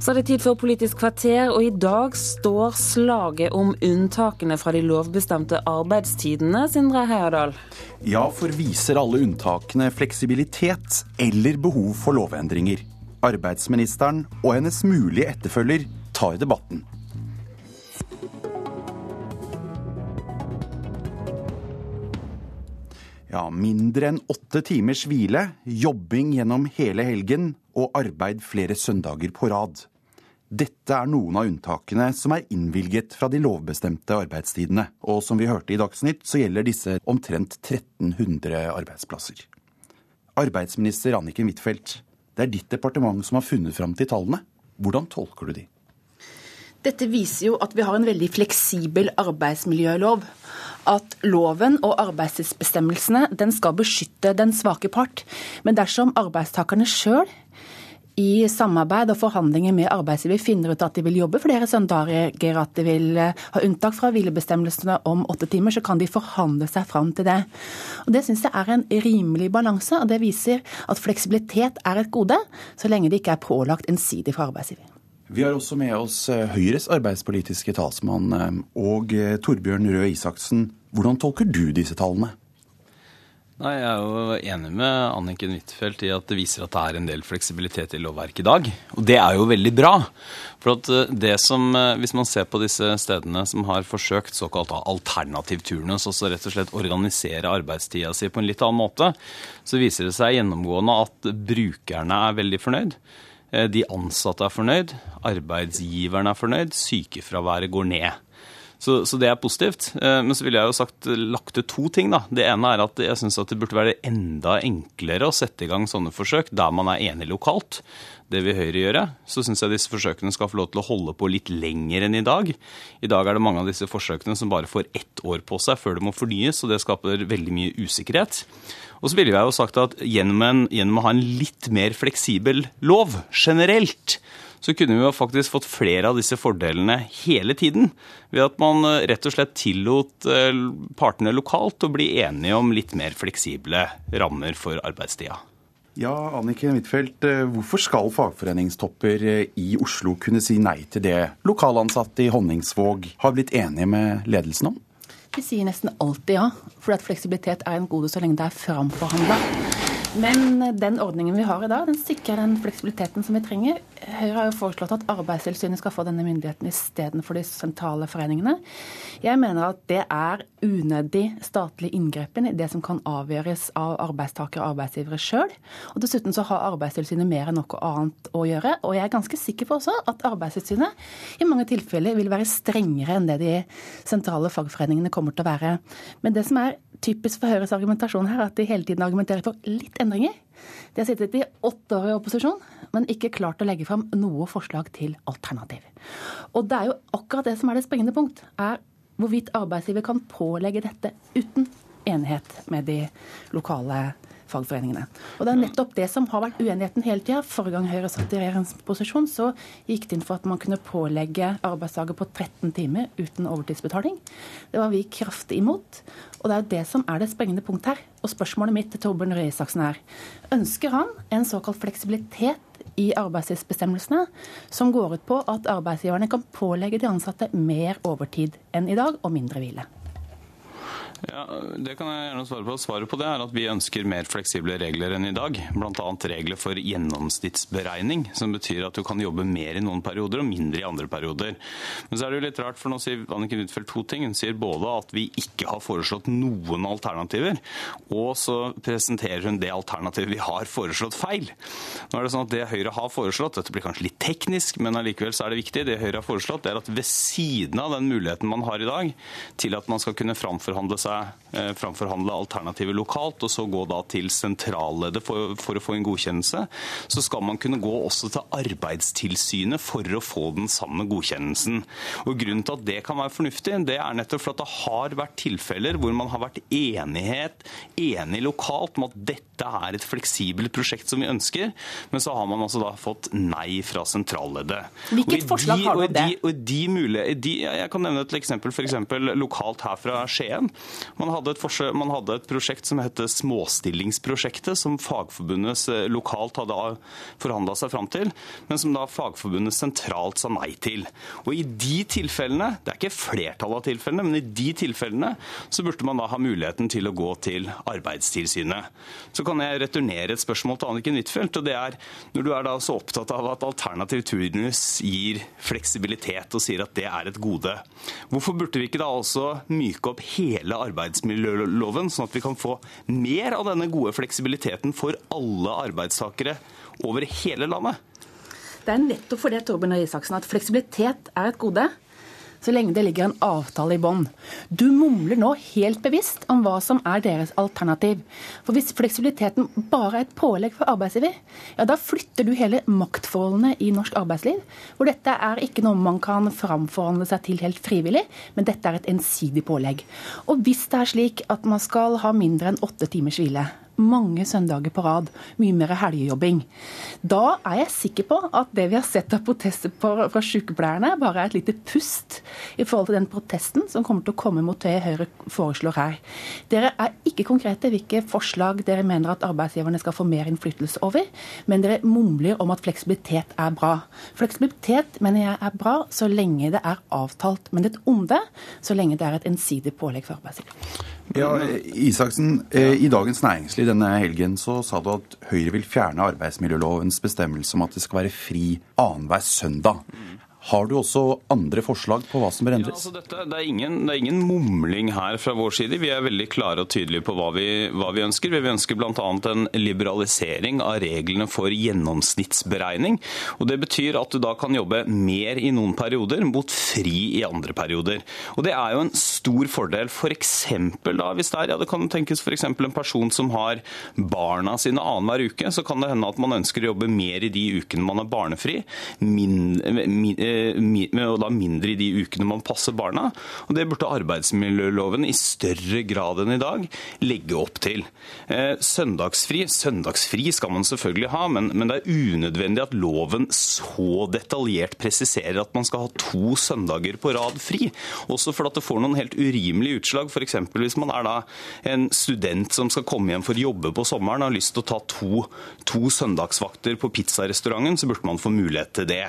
Så er det tid for Politisk kvarter, og i dag står slaget om unntakene fra de lovbestemte arbeidstidene, Sindre Heierdal. Ja, for viser alle unntakene fleksibilitet eller behov for lovendringer? Arbeidsministeren og hennes mulige etterfølger tar debatten. Ja, mindre enn åtte timers hvile, jobbing gjennom hele helgen og arbeid flere søndager på rad. Dette er noen av unntakene som er innvilget fra de lovbestemte arbeidstidene. Og som vi hørte i Dagsnytt, så gjelder disse omtrent 1300 arbeidsplasser. Arbeidsminister Anniken Huitfeldt, det er ditt departement som har funnet fram til tallene. Hvordan tolker du de? Dette viser jo at vi har en veldig fleksibel arbeidsmiljølov. At loven og arbeidstidsbestemmelsene den skal beskytte den svake part. Men dersom arbeidstakerne sjøl i samarbeid og forhandlinger med arbeidsgiver finner ut at de vil jobbe flere søndager, at de vil eh, ha unntak fra hvilebestemmelsene om åtte timer, så kan de forhandle seg fram til det. Og Det syns jeg er en rimelig balanse, og det viser at fleksibilitet er et gode, så lenge det ikke er pålagt ensidig fra arbeidsgiver. Vi har også med oss eh, Høyres arbeidspolitiske talsmann eh, og Torbjørn Røe Isaksen. Hvordan tolker du disse tallene? Nei, Jeg er jo enig med Anniken Huitfeldt i at det viser at det er en del fleksibilitet i lovverket i dag. Og det er jo veldig bra. For eh, det som, eh, Hvis man ser på disse stedene som har forsøkt såkalt alternativ turnus, altså rett og slett organisere arbeidstida si på en litt annen måte, så viser det seg gjennomgående at brukerne er veldig fornøyd. Eh, de ansatte er fornøyd, arbeidsgiverne er fornøyd, sykefraværet går ned. Så, så, det er positivt. Eh, men så ville jeg jo sagt lagt til to ting. da. Det ene er at jeg syns det burde være enda enklere å sette i gang sånne forsøk der man er enig lokalt. Det vil Høyre gjøre. Så syns jeg disse forsøkene skal få lov til å holde på litt lenger enn i dag. I dag er det mange av disse forsøkene som bare får ett år på seg før det må fornyes, og det skaper veldig mye usikkerhet. Og så ville jeg jo sagt at gjennom, en, gjennom å ha en litt mer fleksibel lov generelt, så kunne vi jo faktisk fått flere av disse fordelene hele tiden. Ved at man eh, rett og slett tillot eh, partene lokalt å bli enige om litt mer fleksible rammer for arbeidstida. Ja, Anniken Huitfeldt, eh, hvorfor skal fagforeningstopper i Oslo kunne si nei til det lokalansatte i Honningsvåg har blitt enige med ledelsen om? De sier nesten alltid ja, for at fleksibilitet er en gode så lenge det er framforhandla. Men den ordningen vi har i dag, den sikrer den fleksibiliteten som vi trenger. Høyre har jo foreslått at Arbeidstilsynet skal få denne myndigheten istedenfor de sentrale foreningene. Jeg mener at det er unødig statlig inngrepen i det som kan avgjøres av arbeidstakere og arbeidsgivere sjøl. Og dessuten så har Arbeidstilsynet mer enn noe annet å gjøre. Og jeg er ganske sikker på også at Arbeidstilsynet i mange tilfeller vil være strengere enn det de sentrale fagforeningene kommer til å være. Men det som er typisk for Høyres argumentasjon her, at de hele tiden argumenterer for litt endringer. De har sittet i åtte år i opposisjon, men ikke klart å legge fram noe forslag til alternativ. Og det er jo akkurat det som er det springende punkt, er hvorvidt arbeidsgiver kan pålegge dette uten enighet med de lokale fagforeningene. Og Det er nettopp det som har vært uenigheten hele tida. Forrige gang Høyre satt i regjeringsposisjon, så gikk det inn for at man kunne pålegge arbeidsdager på 13 timer uten overtidsbetaling. Det var vi kraftig imot. Og det er det som er det sprengende punktet her. Og spørsmålet mitt til Torbjørn Røe Isaksen er ønsker han en såkalt fleksibilitet i arbeidstidsbestemmelsene som går ut på at arbeidsgiverne kan pålegge de ansatte mer overtid enn i dag og mindre hvile. Ja, Det kan jeg gjerne svare på. Svaret på det er at vi ønsker mer fleksible regler enn i dag. Bl.a. regler for gjennomsnittsberegning, som betyr at du kan jobbe mer i noen perioder og mindre i andre perioder. Men så er det jo litt rart, for nå sier Anniken Huitfeldt to ting. Hun sier både at vi ikke har foreslått noen alternativer, og så presenterer hun det alternativet vi har foreslått feil. Nå er det sånn at Det Høyre har foreslått, dette blir kanskje litt teknisk, men allikevel så er det viktig, det Høyre har foreslått, det er at ved siden av den muligheten man har i dag til at man skal kunne framforhandle seg seg eh, framforhandle alternativer lokalt, og så gå da til sentralleddet for, for, å få en godkjennelse, så skal man kunne gå også til Arbeidstilsynet for å få den samme godkjennelsen. Og Grunnen til at det kan være fornuftig, det er nettopp for at det har vært tilfeller hvor man har vært enighet, enig lokalt om at dette er et fleksibelt prosjekt som vi ønsker, men så har man altså da fått nei fra sentralleddet. Hvilket forslag har du det? Og de mulige, de, jeg kan nevne et eksempel, for eksempel lokalt her fra Skien. Man hadde et, man hadde et prosjekt som het Småstillingsprosjektet, som Fagforbundet lokalt hadde forhandla seg fram til, men som da Fagforbundet sentralt sa nei til. Og i de tilfellene, det er ikke flertallet av tilfellene, men i de tilfellene så burde man da ha muligheten til å gå til Arbeidstilsynet. Så kan jeg returnere et spørsmål til Anniken Huitfeldt, og det er når du er da så opptatt av at alternativ turnus gir fleksibilitet og sier at det er et gode, hvorfor burde vi ikke da også myke opp hele arbeidsmiljøloven, sånn at vi kan få mer av denne gode fleksibiliteten for alle arbeidstakere over hele landet? Det er nettopp for det Torben Isaksen, at fleksibilitet er et gode så lenge det ligger en avtale i bånn. Du mumler nå helt bevisst om hva som er deres alternativ. For hvis fleksibiliteten bare er et pålegg for arbeidsgiver, ja da flytter du hele maktforholdene i norsk arbeidsliv, hvor dette er ikke noe man kan framforhandle seg til helt frivillig, men dette er et ensidig pålegg. Og hvis det er slik at man skal ha mindre enn åtte timers hvile, mange søndager på rad, mye mer helgejobbing. Da er jeg sikker på at det vi har sett av protester fra sykepleierne, bare er et lite pust i forhold til den protesten som kommer til å komme mot det Høyre foreslår her. Dere er ikke konkrete hvilke forslag dere mener at arbeidsgiverne skal få mer innflytelse over, men dere mumler om at fleksibilitet er bra. Fleksibilitet mener jeg er bra så lenge det er avtalt, men et onde så lenge det er et ensidig pålegg for arbeidsgiver. Ja, Isaksen, eh, I Dagens Næringsliv denne helgen så sa du at Høyre vil fjerne arbeidsmiljølovens bestemmelse om at det skal være fri annenhver søndag. Har du også andre forslag på hva som bør endres? Ja, altså dette, det, er ingen, det, er ingen, mumling her fra vår side. Vi er veldig klare og tydelige på hva vi, hva vi ønsker. Vi ønsker bl.a. en liberalisering av reglene for gjennomsnittsberegning. Og Det betyr at du da kan jobbe mer i noen perioder mot fri i andre perioder. Og Det er jo en stor fordel. For da, hvis det er, ja, det kan tenkes f.eks. en person som har barna sine annenhver uke, så kan det hende at man ønsker å jobbe mer i de ukene man er barnefri. Min, min, og da mindre i de ukene man passer barna. Og Det burde arbeidsmiljøloven i større grad enn i dag legge opp til. Eh, søndagsfri søndagsfri skal man selvfølgelig ha, men, men det er unødvendig at loven så detaljert presiserer at man skal ha to søndager på rad fri. Også fordi det får noen helt urimelige utslag. F.eks. hvis man er da en student som skal komme hjem for å jobbe på sommeren og har lyst til å ta to, to søndagsvakter på pizzarestauranten, så burde man få mulighet til det.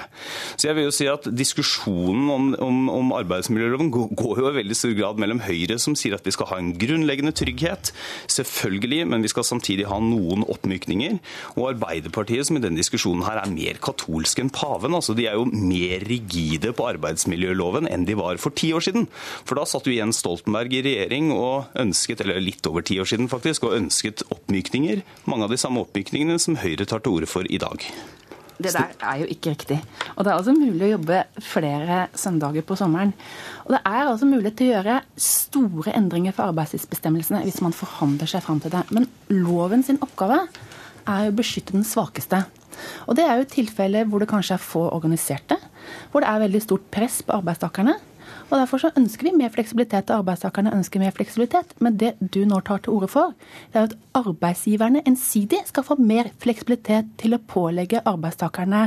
Så jeg vil jo si at diskusjonen om, om, om arbeidsmiljøloven går jo i veldig stor grad mellom Høyre, som sier at vi skal ha en grunnleggende trygghet, selvfølgelig, men vi skal samtidig ha noen oppmykninger, og Arbeiderpartiet, som i denne diskusjonen her er mer katolsk enn paven. altså De er jo mer rigide på arbeidsmiljøloven enn de var for ti år siden. For da satt jo Jens Stoltenberg i regjering og ønsket, eller litt over ti år siden faktisk, og ønsket oppmykninger. Mange av de samme oppmykningene som Høyre tar til orde for i dag. Det der er jo ikke riktig. Og det er altså mulig å jobbe flere søndager på sommeren. Og det er altså mulig til å gjøre store endringer for arbeidstidsbestemmelsene hvis man forhandler seg fram til det. Men loven sin oppgave er jo å beskytte den svakeste. Og det er jo tilfeller hvor det kanskje er få organiserte, hvor det er veldig stort press på arbeidstakerne. Og Derfor så ønsker vi mer fleksibilitet, og arbeidstakerne ønsker mer fleksibilitet. Men det du nå tar til orde for, det er at arbeidsgiverne ensidig skal få mer fleksibilitet til å pålegge arbeidstakerne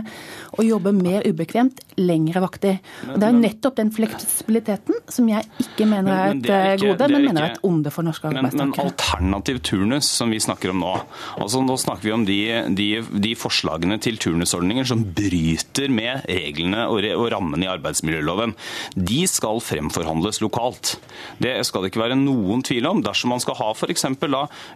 å jobbe mer ubekvemt, lengre vakter. Og Det er jo nettopp den fleksibiliteten som jeg ikke mener er et er ikke, gode, men mener er et onde for norske arbeidstakere. Men, men alternativ turnus, som vi snakker om nå, altså nå snakker vi om de, de, de forslagene til turnusordninger som bryter med reglene og, og rammene i arbeidsmiljøloven. De skal skal fremforhandles lokalt. Det skal det ikke være noen tvil om. Dersom man skal ha f.eks.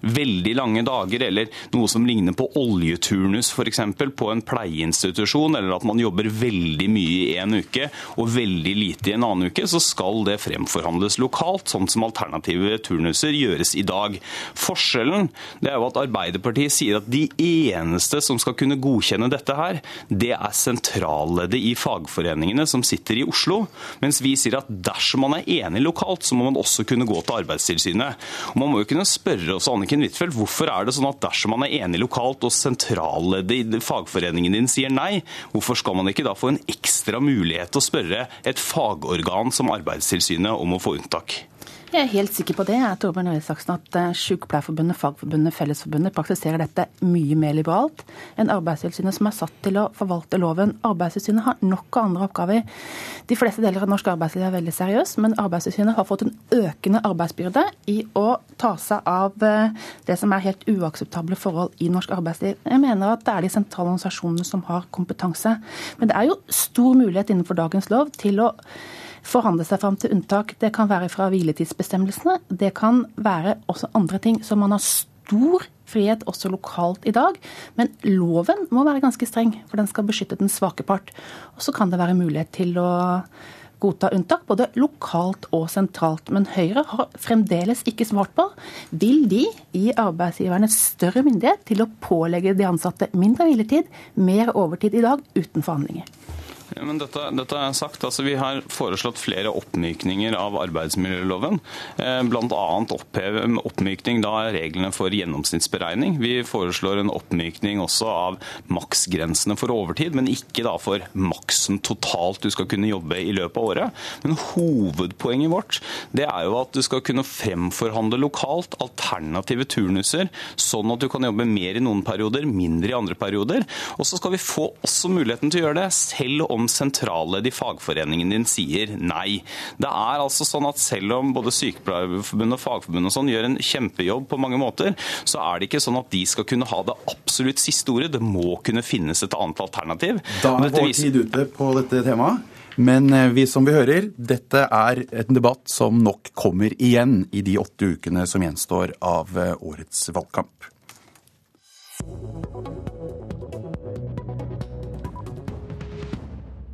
veldig lange dager, eller noe som ligner på oljeturnus f.eks. på en pleieinstitusjon, eller at man jobber veldig mye i en uke og veldig lite i en annen uke, så skal det fremforhandles lokalt, sånn som alternative turnuser gjøres i dag. Forskjellen det er jo at Arbeiderpartiet sier at de eneste som skal kunne godkjenne dette her, det er sentralleddet i fagforeningene som sitter i Oslo, mens vi sier at dersom man er enig lokalt, så må man også kunne gå til Arbeidstilsynet. Og man må jo kunne spørre oss, Anniken Huitfeldt, hvorfor er det sånn at dersom man er enig lokalt og sentralleddet i fagforeningen din sier nei, hvorfor skal man ikke da få en ekstra mulighet til å spørre et fagorgan som Arbeidstilsynet om å få unntak? Jeg er helt sikker på det. Tror Røe at eh, Sykepleierforbundet, Fagforbundet, Fellesforbundet praktiserer dette mye mer liberalt enn Arbeidstilsynet, som er satt til å forvalte loven. Arbeidstilsynet har nok av andre oppgaver. De fleste deler av norsk arbeidsliv er veldig seriøs, men Arbeidstilsynet har fått en økende arbeidsbyrde i å ta seg av eh, det som er helt uakseptable forhold i norsk arbeidsliv. Jeg mener at det er de sentrale organisasjonene som har kompetanse. Men det er jo stor mulighet innenfor dagens lov til å forhandle seg fram til unntak. Det kan være fra hviletidsbestemmelsene. Det kan være også andre ting som man har stor frihet også lokalt i dag. Men loven må være ganske streng, for den skal beskytte den svake part. Og så kan det være mulighet til å godta unntak, både lokalt og sentralt. Men Høyre har fremdeles ikke svart på vil de gi arbeidsgiverne større myndighet til å pålegge de ansatte mindre hviletid, mer overtid i dag, uten forhandlinger. Men dette, dette er sagt. Altså, vi har foreslått flere oppmykninger av arbeidsmiljøloven. Eh, Bl.a. oppmykning av reglene for gjennomsnittsberegning. Vi foreslår en oppmykning også av maksgrensene for overtid, men ikke da for maksen totalt du skal kunne jobbe i løpet av året. Men hovedpoenget vårt det er jo at du skal kunne fremforhandle lokalt alternative turnuser, sånn at du kan jobbe mer i noen perioder, mindre i andre perioder. Og så skal vi få også muligheten til å gjøre det selv om om sentralledd i fagforeningen din sier nei. Det er altså sånn at selv om både Sykepleierforbundet og Fagforbundet og sånn gjør en kjempejobb på mange måter, så er det ikke sånn at de skal kunne ha det absolutt siste ordet. Det må kunne finnes et annet alternativ. Da er vår tid ute på dette temaet. Men eh, vi som vi hører, dette er en debatt som nok kommer igjen i de åtte ukene som gjenstår av eh, årets valgkamp.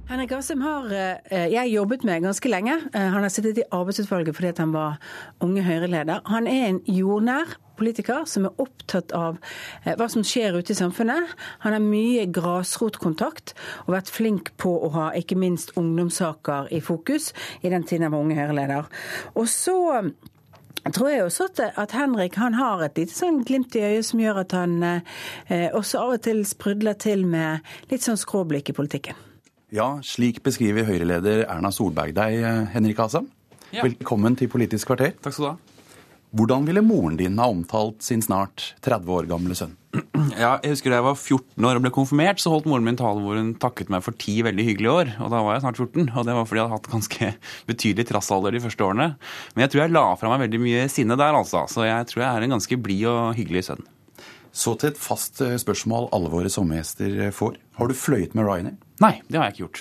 Henrik Asheim har eh, jeg jobbet med ganske lenge. Eh, han har sittet i arbeidsutvalget fordi han var unge Høyre-leder. Han er en jordnær politiker som er opptatt av eh, hva som skjer ute i samfunnet. Han har mye grasrotkontakt og vært flink på å ha ikke minst ungdomssaker i fokus i den tiden han var unge Høyre-leder. Og så tror jeg også at, Henrik han har et lite sånn glimt i øyet som gjør at han eh, også av og til sprudler til med litt sånn skråblikk i politikken. Ja, slik beskriver Høyre-leder Erna Solberg deg, Henrik Asam. Ja. Velkommen til Politisk kvarter. Takk skal du ha. Hvordan ville moren din ha omtalt sin snart 30 år gamle sønn? Ja, jeg husker Da jeg var 14 år og ble konfirmert, så holdt moren min tale hvor hun takket meg for ti veldig hyggelige år. Og da var jeg snart 14, og det var fordi jeg hadde hatt ganske betydelig trassalder de første årene. Men jeg tror jeg la fra meg veldig mye sinne der, altså. Så jeg tror jeg er en ganske blid og hyggelig sønn. Så til et fast eh, spørsmål alle våre sommergjester eh, får. Har du fløyet med Ryanair? Nei, det har jeg ikke gjort.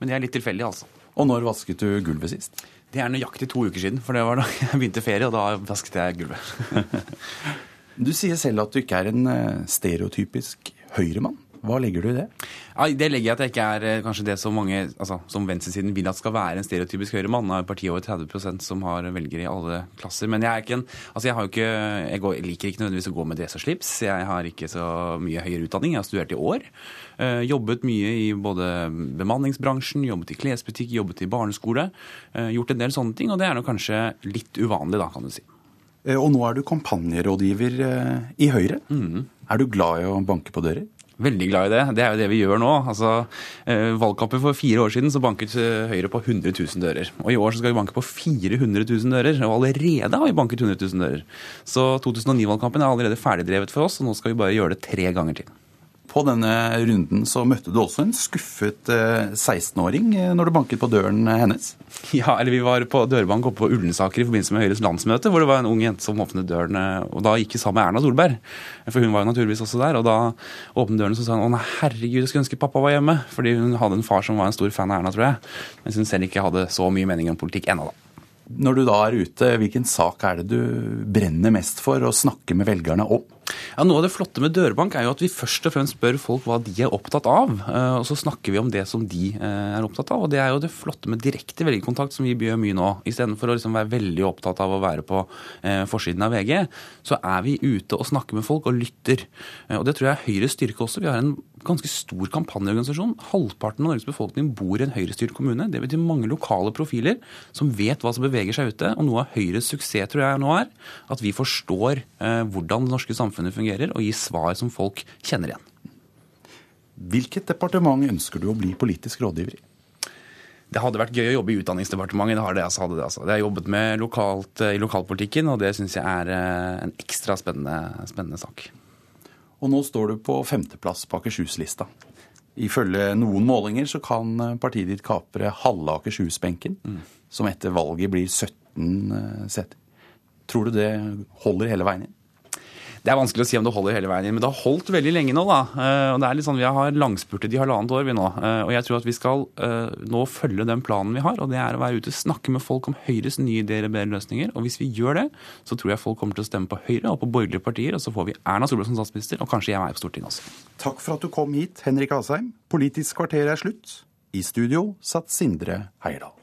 Men det er litt tilfeldig, altså. Og når vasket du gulvet sist? Det er nøyaktig to uker siden, for det var da jeg begynte ferie, og da vasket jeg gulvet. du sier selv at du ikke er en eh, stereotypisk høyremann. Hva legger du i det? Ja, det legger jeg at jeg ikke er eh, kanskje det som mange, altså, som venstresiden vil at skal være en stereotypisk høyremann. Av partiet over 30% som har velgere i alle klasser. Men jeg er ikke en altså jeg har ikke, jeg, går, liker ikke nødvendigvis å gå med dress og slips. Jeg har ikke så mye høyere utdanning. Jeg har studert i år. Uh, jobbet mye i både bemanningsbransjen, jobbet i klesbutikk, jobbet i barneskole. Uh, gjort en del sånne ting, og det er nok kanskje litt uvanlig, da, kan du si. Og nå er du kampanjerådgiver i Høyre. Mm. Er du glad i å banke på dører? Veldig glad i det. Det er jo det vi gjør nå. Altså, eh, Valgkampen for fire år siden så banket eh, Høyre på 100 000 dører. Og i år så skal vi banke på 400 000 dører. Og allerede har vi banket 100 000 dører. Så 2009-valgkampen er allerede ferdigdrevet for oss, og nå skal vi bare gjøre det tre ganger til. På denne runden så møtte du også en skuffet 16-åring eh, eh, når du banket på døren hennes? Ja, eller vi var på dørbank oppe på Ullensaker i forbindelse med Høyres landsmøte, hvor det var en ung jente som åpnet døren. Eh, og da gikk vi sammen med Erna Solberg, for hun var jo naturligvis også der. Og da åpnet døren og så sa hun å nei, herregud, jeg skulle ønske pappa var hjemme. Fordi hun hadde en far som var en stor fan av Erna, tror jeg. Mens hun selv ikke hadde så mye mening om politikk ennå, da. Når du da er ute, hvilken sak er det du brenner mest for å snakke med velgerne om? Ja, Noe av det flotte med dørbank er jo at vi først og fremst spør folk hva de er opptatt av. Eh, og så snakker vi om det som de eh, er opptatt av. Og det er jo det flotte med direkte velgerkontakt som vi gjør mye nå. Istedenfor å liksom være veldig opptatt av å være på eh, forsiden av VG, så er vi ute og snakker med folk og lytter. Og det tror jeg er Høyres styrke også. Vi har en ganske stor kampanjeorganisasjon. Halvparten av Norges befolkning bor i en høyrestyrt kommune. Det betyr mange lokale profiler som vet hva som beveger seg ute. Og noe av Høyres suksess tror jeg nå er at vi forstår hvordan det norske samfunnet fungerer, og gi svar som folk kjenner igjen. Hvilket departement ønsker du å bli politisk rådgiver i? Det hadde vært gøy å jobbe i Utdanningsdepartementet. Det har det, altså, hadde det, altså. det har jobbet med lokalt, i lokalpolitikken, og det syns jeg er en ekstra spennende, spennende sak. Og nå står du på femteplass på Akershus-lista. Ifølge noen målinger så kan partiet ditt kapre halve Akershus-benken, mm. som etter valget blir 17 seter. Tror du det holder hele veien inn? Det er vanskelig å si om det holder hele veien inn, men det har holdt veldig lenge nå. da. Eh, og det er litt sånn, Vi har langspurtet i halvannet år vi nå. Eh, og jeg tror at vi skal eh, nå følge den planen vi har. og Det er å være ute og snakke med folk om Høyres nye ideer og bedre løsninger. Og hvis vi gjør det, så tror jeg folk kommer til å stemme på Høyre og på borgerlige partier. Og så får vi Erna Solberg som statsminister, og kanskje jeg er på Stortinget også. Takk for at du kom hit, Henrik Asheim. Politisk kvarter er slutt. I studio satt Sindre Heierdal.